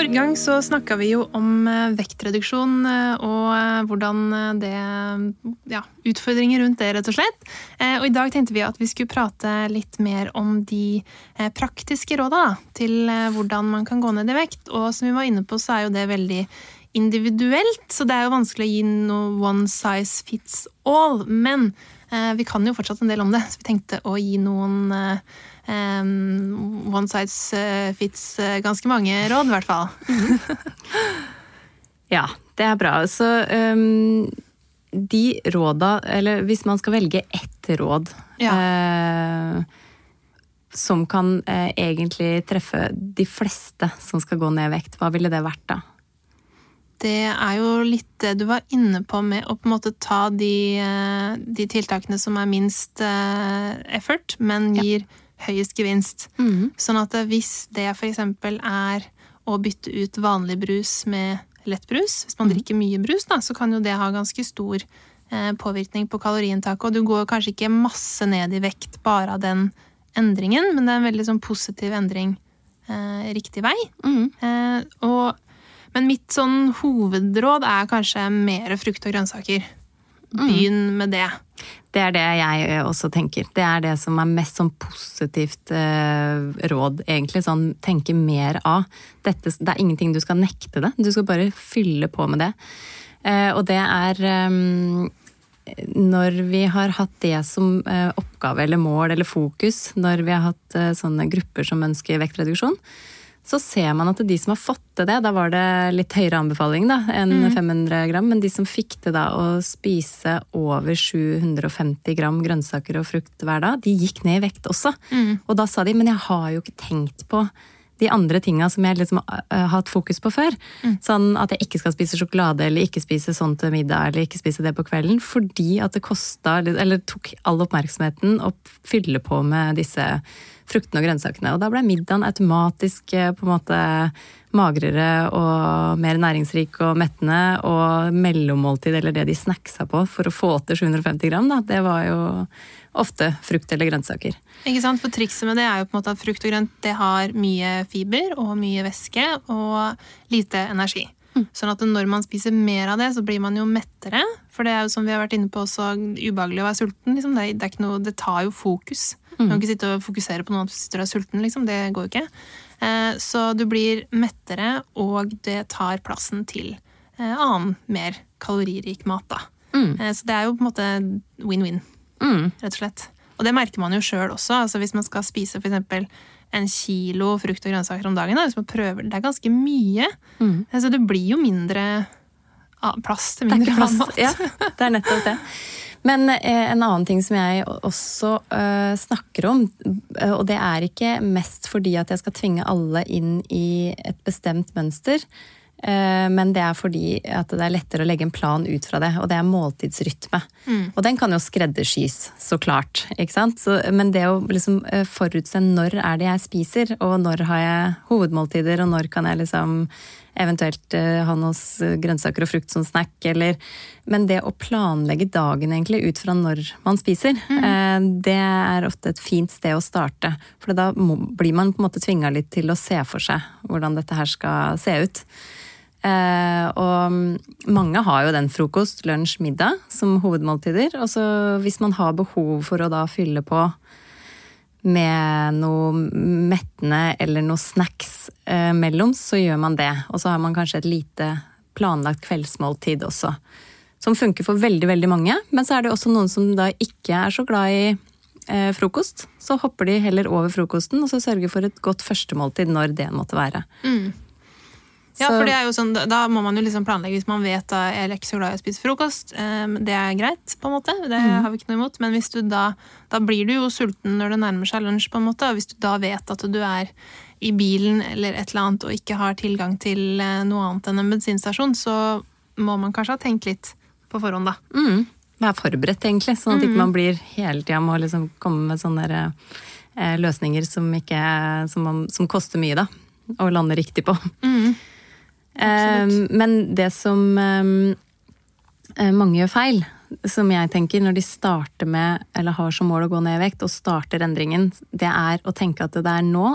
Forrige gang så snakka vi jo om eh, vektreduksjon eh, og eh, hvordan det Ja, utfordringer rundt det, rett og slett. Og i dag tenkte vi at vi skulle prate litt mer om de praktiske råda til hvordan man kan gå ned i vekt. Og som vi var inne på, så er jo det veldig individuelt, så det er jo vanskelig å gi noe one size fits all. Men vi kan jo fortsatt en del om det, så vi tenkte å gi noen Um, one size eh, fits eh, ganske mange råd, i hvert fall. ja, det er bra. Så um, de råda, eller hvis man skal velge ett råd ja. uh, som kan eh, egentlig treffe de fleste som skal gå ned i vekt, hva ville det vært da? Det er jo litt det du var inne på med å på en måte ta de, de tiltakene som er minst effort, men gir ja høyest gevinst. Mm. Sånn at hvis det f.eks. er å bytte ut vanlig brus med lettbrus, hvis man mm. drikker mye brus, da, så kan jo det ha ganske stor eh, påvirkning på kaloriinntaket. Og du går kanskje ikke masse ned i vekt bare av den endringen, men det er en veldig sånn positiv endring eh, riktig vei. Mm. Eh, og, men mitt sånn hovedråd er kanskje mer frukt og grønnsaker. Mm. Begynn med det. Det er det jeg eh, også tenker. Det er det som er mest sånn positivt eh, råd, egentlig. Sånn tenke mer av. Dette, det er ingenting du skal nekte det. Du skal bare fylle på med det. Eh, og det er eh, når vi har hatt det som oppgave eller mål eller fokus, når vi har hatt sånne grupper som ønsker vektreduksjon, så ser man at de som har fått til det, da var det litt høyere anbefaling da, enn mm. 500 gram, men de som fikk til da å spise over 750 gram grønnsaker og frukt hver dag, de gikk ned i vekt også. Mm. Og da sa de men jeg har jo ikke tenkt på de andre tinga som jeg liksom har hatt fokus på før. Mm. Sånn at jeg ikke skal spise sjokolade eller ikke spise sånn til middag eller ikke spise det på kvelden. Fordi at det kosta, eller tok all oppmerksomheten å fylle på med disse fruktene og grønnsakene. Og da ble middagen automatisk eh, på en måte magrere og mer næringsrik og mettende. Og mellommåltid, eller det de snacksa på for å få til 750 gram, da, det var jo ofte frukt eller grønnsaker. Ikke sant, for Trikset med det er jo på en måte at frukt og grønt det har mye fiber og mye væske og lite energi. Mm. Sånn at når man spiser mer av det, så blir man jo mettere. For det er jo som vi har vært inne på også ubehagelig å være sulten. Liksom. Det, det, noe, det, tar jo fokus. Mm. Du kan ikke sitte og fokusere på noe at du sitter og er sulten. Liksom. Det går jo ikke. Eh, så du blir mettere, og det tar plassen til eh, annen, mer kaloririk mat. da. Mm. Eh, så det er jo på en måte win-win, mm. rett og slett. Og det merker man jo sjøl også. altså Hvis man skal spise f.eks. en kilo frukt og grønnsaker om dagen, da, hvis man prøver, det er ganske mye. Mm. Så det blir jo mindre ah, plass til mindre mat. Ja, det er nettopp det. Men eh, en annen ting som jeg også eh, snakker om, uh, og det er ikke mest fordi at jeg skal tvinge alle inn i et bestemt mønster, men det er fordi at det er lettere å legge en plan ut fra det, og det er måltidsrytme. Mm. Og den kan jo skreddersys, så klart, ikke sant. Så, men det å liksom forutse når er det jeg spiser, og når har jeg hovedmåltider, og når kan jeg liksom eventuelt eh, ha noen grønnsaker og frukt som snack, eller Men det å planlegge dagen egentlig ut fra når man spiser, mm. det er ofte et fint sted å starte. For da blir man på en måte tvinga litt til å se for seg hvordan dette her skal se ut. Eh, og mange har jo den frokost, lunsj, middag som hovedmåltider. Og så hvis man har behov for å da fylle på med noe mettende eller noe snacks eh, mellom, så gjør man det. Og så har man kanskje et lite planlagt kveldsmåltid også. Som funker for veldig, veldig mange. Men så er det også noen som da ikke er så glad i eh, frokost. Så hopper de heller over frokosten og så sørger for et godt førstemåltid når det måtte være. Mm. Ja, for det er jo sånn, Da må man jo liksom planlegge hvis man vet da jeg er ikke så glad i å spise frokost. Um, det er greit, på en måte. Det mm. har vi ikke noe imot. Men hvis du da, da blir du jo sulten når det nærmer seg lunsj, på en måte. Og hvis du da vet at du er i bilen eller et eller annet og ikke har tilgang til eh, noe annet enn en bensinstasjon, så må man kanskje ha tenkt litt på forhånd, da. Mm. Være forberedt, egentlig, sånn at mm. ikke man blir hele tida må liksom komme med sånne eh, løsninger som, ikke, som, man, som, koster mye, da. Og lande riktig på. Mm. Eh, men det som eh, eh, mange gjør feil, som jeg tenker når de starter med, eller har som mål å gå ned i vekt, og starter endringen, det er å tenke at det er nå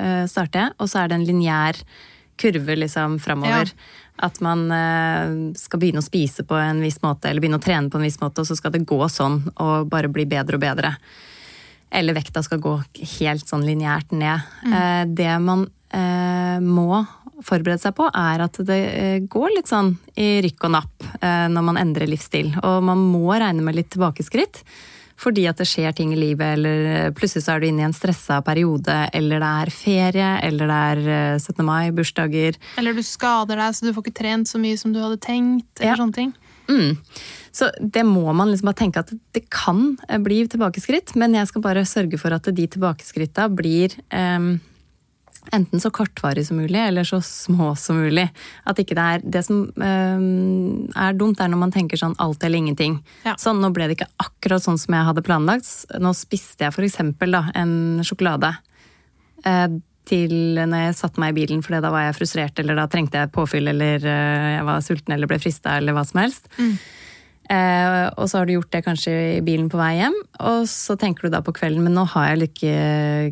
uh, starter jeg, og så er det en lineær kurve liksom framover. Ja. At man uh, skal begynne å spise på en viss måte, eller begynne å trene på en viss måte, og så skal det gå sånn, og bare bli bedre og bedre. Eller vekta skal gå helt sånn lineært ned. Mm. Uh, det man må forberede seg på, er at det eh, går litt sånn i rykk og napp eh, når man endrer livsstil. Og man må regne med litt tilbakeskritt. Fordi at det skjer ting i livet, eller eh, plutselig så er du inne i en stressa periode, eller det er ferie, eller det er 17. mai, bursdager. Eller du skader deg så du får ikke trent så mye som du hadde tenkt, eller ja. sånne ting. Mm. Så det må man liksom bare tenke at det kan bli tilbakeskritt, men jeg skal bare sørge for at de tilbakeskritta blir eh, enten så kortvarig som mulig, eller så små som mulig. At ikke det er Det som øh, er dumt, er når man tenker sånn alt eller ingenting. Ja. Sånn, nå ble det ikke akkurat sånn som jeg hadde planlagt. Nå spiste jeg eksempel da, en sjokolade. Eh, til når jeg satte meg i bilen, for da var jeg frustrert, eller da trengte jeg påfyll, eller øh, jeg var sulten eller ble frista, eller hva som helst. Mm. Eh, og så har du gjort det kanskje i bilen på vei hjem, og så tenker du da på kvelden men nå har jeg like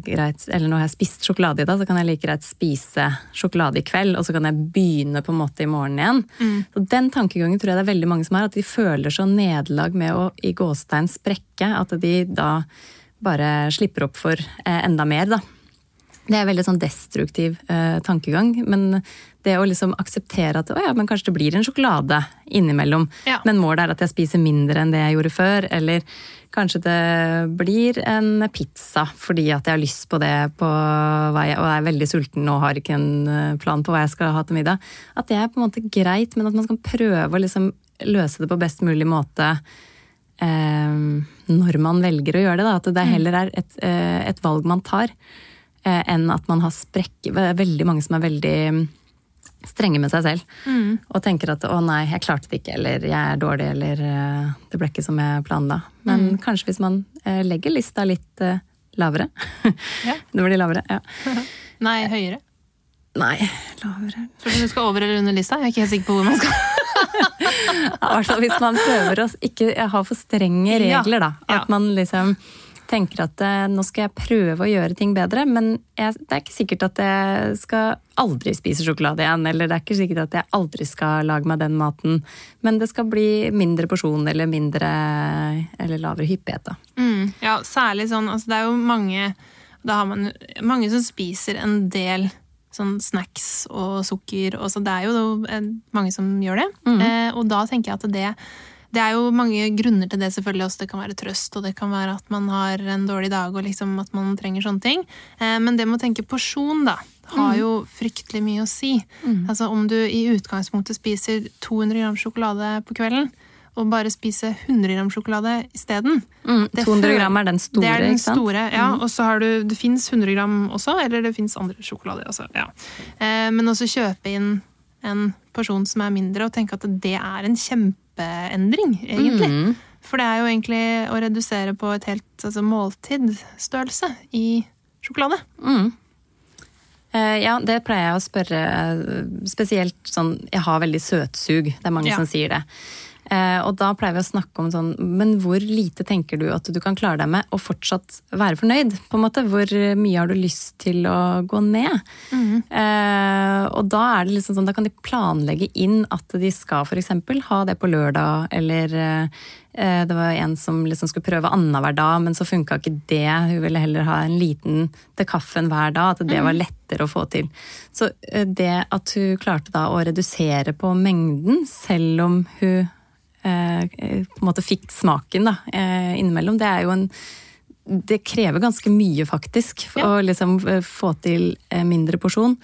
greit, eller nå har jeg spist sjokolade i dag, så kan jeg like greit spise sjokolade i kveld, og så kan jeg begynne på en måte i morgen igjen. Mm. Så Den tankegangen tror jeg det er veldig mange som har, at de føler så nederlag med å i gåstein sprekke at de da bare slipper opp for eh, enda mer, da. Det er veldig sånn destruktiv eh, tankegang. Men det å liksom akseptere at ja, kanskje det blir en sjokolade innimellom, ja. men målet er at jeg spiser mindre enn det jeg gjorde før. Eller kanskje det blir en pizza fordi at jeg har lyst på det på vei, og er veldig sulten og har ikke en eh, plan på hva jeg skal ha til middag. At det er på en måte greit, men at man skal prøve å liksom løse det på best mulig måte. Eh, når man velger å gjøre det. Da. At det mm. heller er et, eh, et valg man tar. Eh, enn at man har sprekk Veldig mange som er veldig strenge med seg selv. Mm. Og tenker at 'å nei, jeg klarte det ikke', eller 'jeg er dårlig', eller eh, 'det ble ikke som jeg planla'. Men mm. kanskje hvis man eh, legger lista litt lavere. Ja. det blir lavere, ja. Nei, høyere? Nei, lavere. Tror du du skal over eller under lista? Jeg er ikke helt sikker på hvor man skal. I hvert fall hvis man prøver å ikke ha for strenge regler, da. At man liksom tenker at eh, nå skal jeg prøve å gjøre ting bedre, men jeg, det er ikke sikkert at jeg skal aldri spise sjokolade igjen. Eller det er ikke sikkert at jeg aldri skal lage meg den maten. Men det skal bli mindre porsjon eller mindre eller lavere hyppighet, da. Mm, ja, særlig sånn altså det er jo mange Da har man mange som spiser en del sånn snacks og sukker, og så det er jo mange som gjør det. Mm. Eh, og da tenker jeg at det det er jo mange grunner til det, selvfølgelig også. Det kan være trøst, og det kan være at man har en dårlig dag og liksom at man trenger sånne ting. Eh, men det med å tenke porsjon, da, har mm. jo fryktelig mye å si. Mm. Altså om du i utgangspunktet spiser 200 gram sjokolade på kvelden, og bare spise 100 gram sjokolade isteden. Mm, 200 gram er den store, det er den? Store, ja. Mm. Og så har du Det fins 100 gram også, eller det fins andre sjokolader også. Ja. Eh, men også kjøpe inn en porsjon som er mindre, og tenke at det er en kjempe kjempeendring, egentlig. Mm. For det er jo egentlig å redusere på et helt altså, måltidsstørrelse i sjokolade. Mm. Uh, ja, det pleier jeg å spørre spesielt sånn Jeg har veldig søtsug. Det er mange ja. som sier det. Uh, og da pleier vi å snakke om sånn Men hvor lite tenker du at du kan klare deg med å fortsatt være fornøyd? på en måte? Hvor mye har du lyst til å gå ned? Mm. Eh, og da er det liksom sånn, da kan de planlegge inn at de skal f.eks. ha det på lørdag, eller eh, det var en som liksom skulle prøve annenhver dag, men så funka ikke det. Hun ville heller ha en liten til kaffen hver dag. At det var mhm. lettere å få til. Så uh, det at hun klarte da å redusere på mengden, selv om hun på en måte fikk smaken da, innimellom, det er jo en det krever ganske mye, faktisk, for ja. å liksom få til mindre porsjon.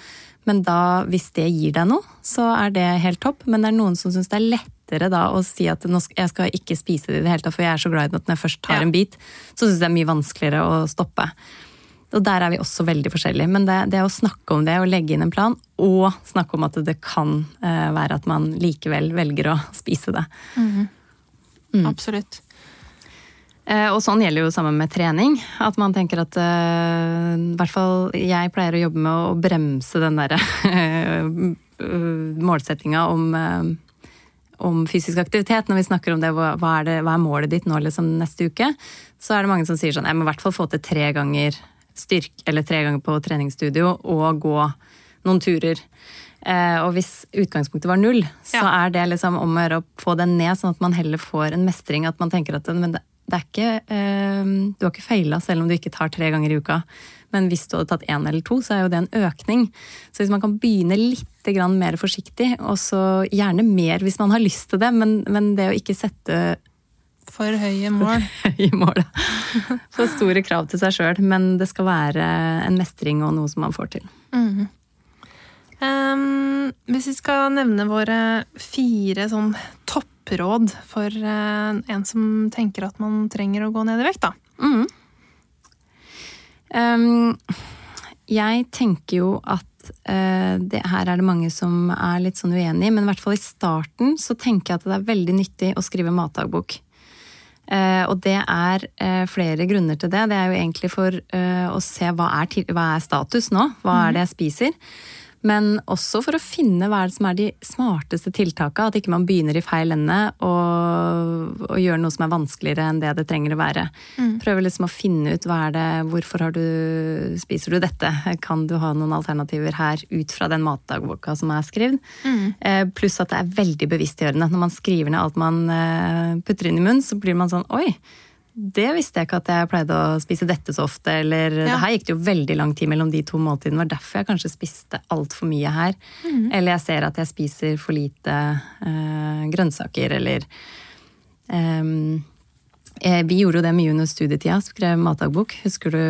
Men da, hvis det gir deg noe, så er det helt topp. Men det er noen som syns det er lettere da å si at jeg skal ikke spise det i det hele tatt, for jeg er så glad i det at når jeg først tar ja. en bit, så syns jeg det er mye vanskeligere å stoppe. Og der er vi også veldig forskjellige. Men det, det å snakke om det og legge inn en plan, og snakke om at det kan uh, være at man likevel velger å spise det. Mm. Mm. Absolutt. Eh, og sånn gjelder jo sammen med trening. At man tenker at uh, I hvert fall jeg pleier å jobbe med å bremse den derre målsettinga om, om fysisk aktivitet. Når vi snakker om det, hva er, det, hva er målet ditt nå liksom neste uke? Så er det mange som sier sånn jeg må i hvert fall få til tre ganger styrk, eller tre ganger på treningsstudio og gå noen turer. Eh, og hvis utgangspunktet var null, så ja. er det liksom om å gjøre å få den ned, sånn at man heller får en mestring. At man tenker at men det, det er ikke eh, Du har ikke feila selv om du ikke tar tre ganger i uka. Men hvis du hadde tatt én eller to, så er jo det en økning. Så hvis man kan begynne litt mer forsiktig, og så gjerne mer hvis man har lyst til det, men, men det å ikke sette For høye mål. høye mål, For store krav til seg sjøl. Men det skal være en mestring og noe som man får til. Mm. Um, hvis vi skal nevne våre fire sånn toppråd for uh, en som tenker at man trenger å gå ned i vekt, da? Mm. Um, jeg tenker jo at uh, det, her er det mange som er litt sånn uenig, men i hvert fall i starten så tenker jeg at det er veldig nyttig å skrive matdagbok. Uh, og det er uh, flere grunner til det. Det er jo egentlig for å se hva er, hva er, status nå. Hva er det jeg spiser? Men også for å finne hva som er de smarteste tiltakene. At ikke man begynner i feil ende og, og gjør noe som er vanskeligere enn det det trenger å være. Mm. Prøve liksom å finne ut hva er det, hvorfor har du, spiser du dette? Kan du ha noen alternativer her ut fra den matdagboka som er skrevet? Mm. Eh, pluss at det er veldig bevisstgjørende. Når man skriver ned alt man eh, putter inn i munnen, så blir man sånn oi det visste jeg ikke at jeg pleide å spise dette så ofte. Eller ja. det her gikk det jo veldig lang tid mellom de to måltidene. var derfor jeg kanskje spiste altfor mye her. Mm. Eller jeg ser at jeg spiser for lite øh, grønnsaker, eller um, Vi gjorde jo det mye under studietida, skrev matdagbok. Husker du,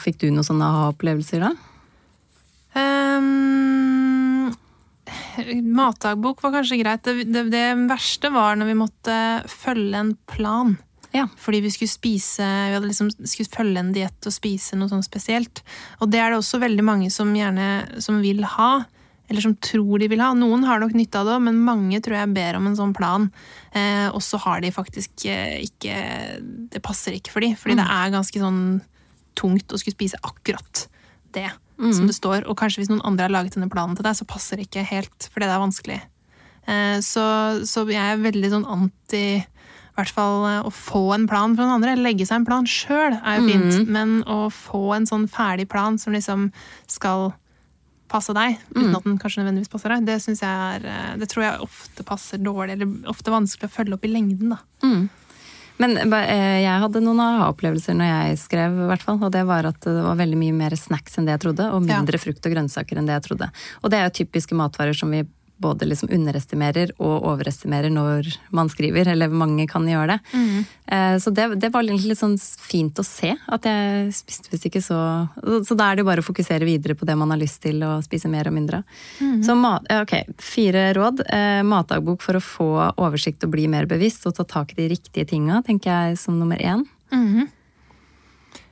Fikk du noen sånne aha-opplevelser da? Um, matdagbok var kanskje greit. Det, det, det verste var når vi måtte følge en plan. Ja. Fordi vi skulle spise Vi hadde liksom skulle følge en diett og spise noe sånt spesielt. Og det er det også veldig mange som gjerne som vil ha. Eller som tror de vil ha. Noen har nok nytte av det men mange tror jeg ber om en sånn plan. Eh, og så har de faktisk eh, ikke Det passer ikke for dem. Fordi mm. det er ganske sånn tungt å skulle spise akkurat det mm. som det står. Og kanskje hvis noen andre har laget denne planen til deg, så passer det ikke helt, fordi det er vanskelig. Eh, så, så jeg er veldig sånn anti hvert fall eh, å få en plan fra noen andre. Legge seg en plan sjøl er jo fint, mm. men å få en sånn ferdig plan som liksom skal passe deg, uten mm. at den kanskje nødvendigvis passer deg, det jeg er eh, Det tror jeg ofte passer dårlig, eller ofte vanskelig å følge opp i lengden, da. Mm. Men eh, jeg hadde noen aha-opplevelser når jeg skrev, i hvert fall. Og det var at det var veldig mye mer snacks enn det jeg trodde, og mindre ja. frukt og grønnsaker enn det jeg trodde. Og det er jo typiske matvarer som vi både liksom underestimerer og overestimerer når man skriver, eller mange kan gjøre det. Mm. Eh, så det, det, var litt sånn fint å se, at jeg spiste visst ikke så Så da er det jo bare å fokusere videre på det man har lyst til å spise mer og mindre mm. Så ok, fire råd. Eh, matdagbok for å få oversikt og bli mer bevisst og ta tak i de riktige tinga, tenker jeg som nummer én. Mm.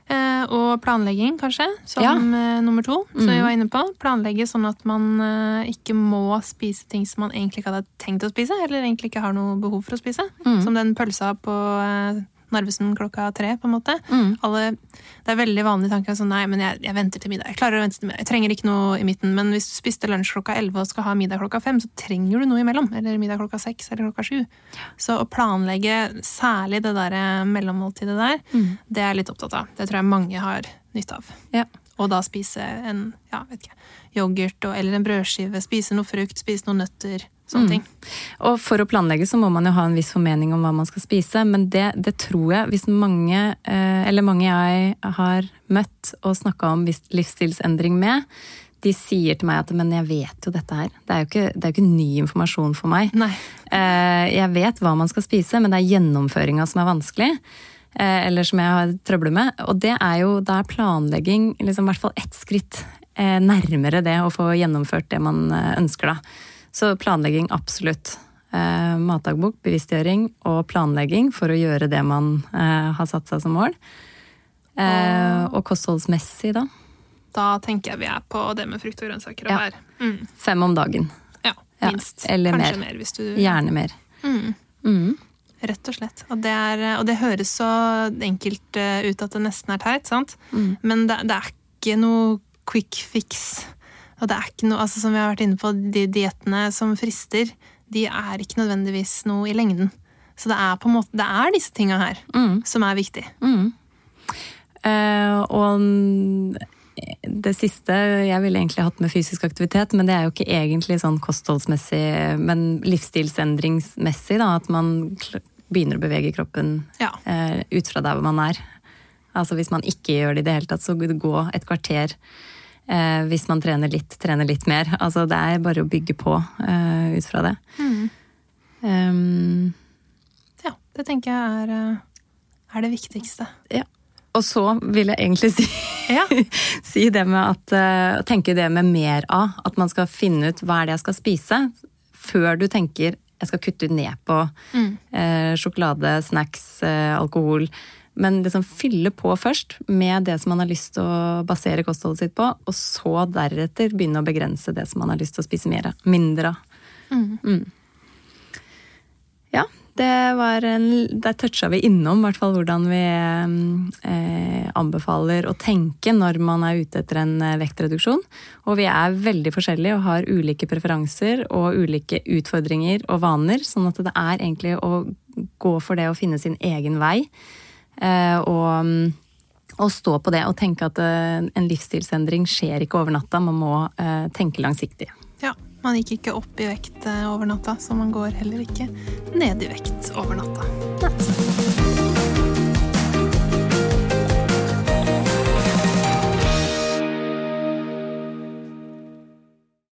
Eh, og planlegging, kanskje, som ja. Eh, nummer to, som mm. vi var inne på. Planlegge sånn at man eh, ikke må spise ting som man egentlig ikke hadde tenkt å spise, eller egentlig ikke har noe behov for å spise. Mm. Som den pølsa på Narvesen klokka tre, på en måte. Mm. Alle, det er veldig vanlig tanke sånn nei, men jeg, jeg, venter til middag. Jeg klarer å vente til middag. Jeg trenger ikke noe i midten. Men hvis du spiste lunsj klokka elleve og skal ha middag klokka fem, så trenger du noe imellom. Eller middag klokka seks eller klokka sju. Så å planlegge særlig det der mellommåltidet der, mm. det er jeg litt opptatt av. Det tror jeg mange har nytte av. Ja. Og da spise en ja, vet ikke, yoghurt og, eller en brødskive, spise noe frukt, spise noen nøtter Sånne mm. ting. Og for å planlegge så må man jo ha en viss formening om hva man skal spise, men det, det tror jeg, hvis mange, eh, eller mange jeg har møtt og snakka om livsstilsendring med, de sier til meg at men jeg vet jo dette her. Det er jo ikke, det er jo ikke ny informasjon for meg. Nei. Eh, jeg vet hva man skal spise, men det er gjennomføringa som er vanskelig. Eh, eller som jeg har trøbler med. Og det er jo da er planlegging liksom, i hvert fall ett skritt nærmere det å få gjennomført det man ønsker, da. Så planlegging, absolutt. Eh, matdagbok, bevisstgjøring og planlegging for å gjøre det man eh, har satt seg som mål. Eh, og kostholdsmessig, da? Da tenker jeg vi er på det med frukt og grønnsaker og Ja. bær. Mm. Fem om dagen. Ja, Ja, minst. eller Kanskje mer. mer. du Gjerne mer. Mm. Mm. Rett og slett. Og det, er, og det høres så enkelt eh, ut at det nesten er teit, sant? Mm. Men det, det er ikke noe quick fix. Og det er ikke noe, altså som vi har vært inne på, de diettene som frister, de er ikke nødvendigvis noe i lengden. Så det er på en måte, det er disse tinga her Mm. som er viktig. Mm. Uh, og det siste Jeg ville egentlig hatt med fysisk aktivitet, men det er jo ikke egentlig sånn kostholdsmessig, men livsstilsendringsmessig, da. At man begynner å bevege kroppen Ja. uh, ut fra der hvor man er. Altså hvis man ikke gjør det i det hele tatt, så gå et kvarter. Eh, hvis man trener litt, trener litt mer. Altså det er bare å bygge på eh, ut fra det. Mm. Um, ja. Det tenker jeg er, eh, er det viktigste. ja. Og så vil jeg egentlig si Ja. si det med at uh, Tenke det med mer av. At man skal finne ut hva er det jeg skal spise, før du tenker jeg skal kutte ned på Mm. uh, sjokolade, snacks, uh, alkohol. Men liksom fylle på først med det som man har lyst til å basere kostholdet sitt på, og så deretter begynne å begrense det som man har lyst til å spise mer. Mindre av. Mm. Ja, det var en, der toucha vi innom hvert fall hvordan vi eh, anbefaler å tenke når man er ute etter en eh, vektreduksjon. Og vi er veldig forskjellige og har ulike preferanser og ulike utfordringer og vaner. Sånn at det er egentlig å gå for det å finne sin egen vei. Eh, og, mm, og stå på det og tenke at eh, en livsstilsendring skjer ikke over natta. Man må eh, tenke langsiktig. ja. Man gikk ikke opp i vekt over natta, så man går heller ikke ned i vekt over natta.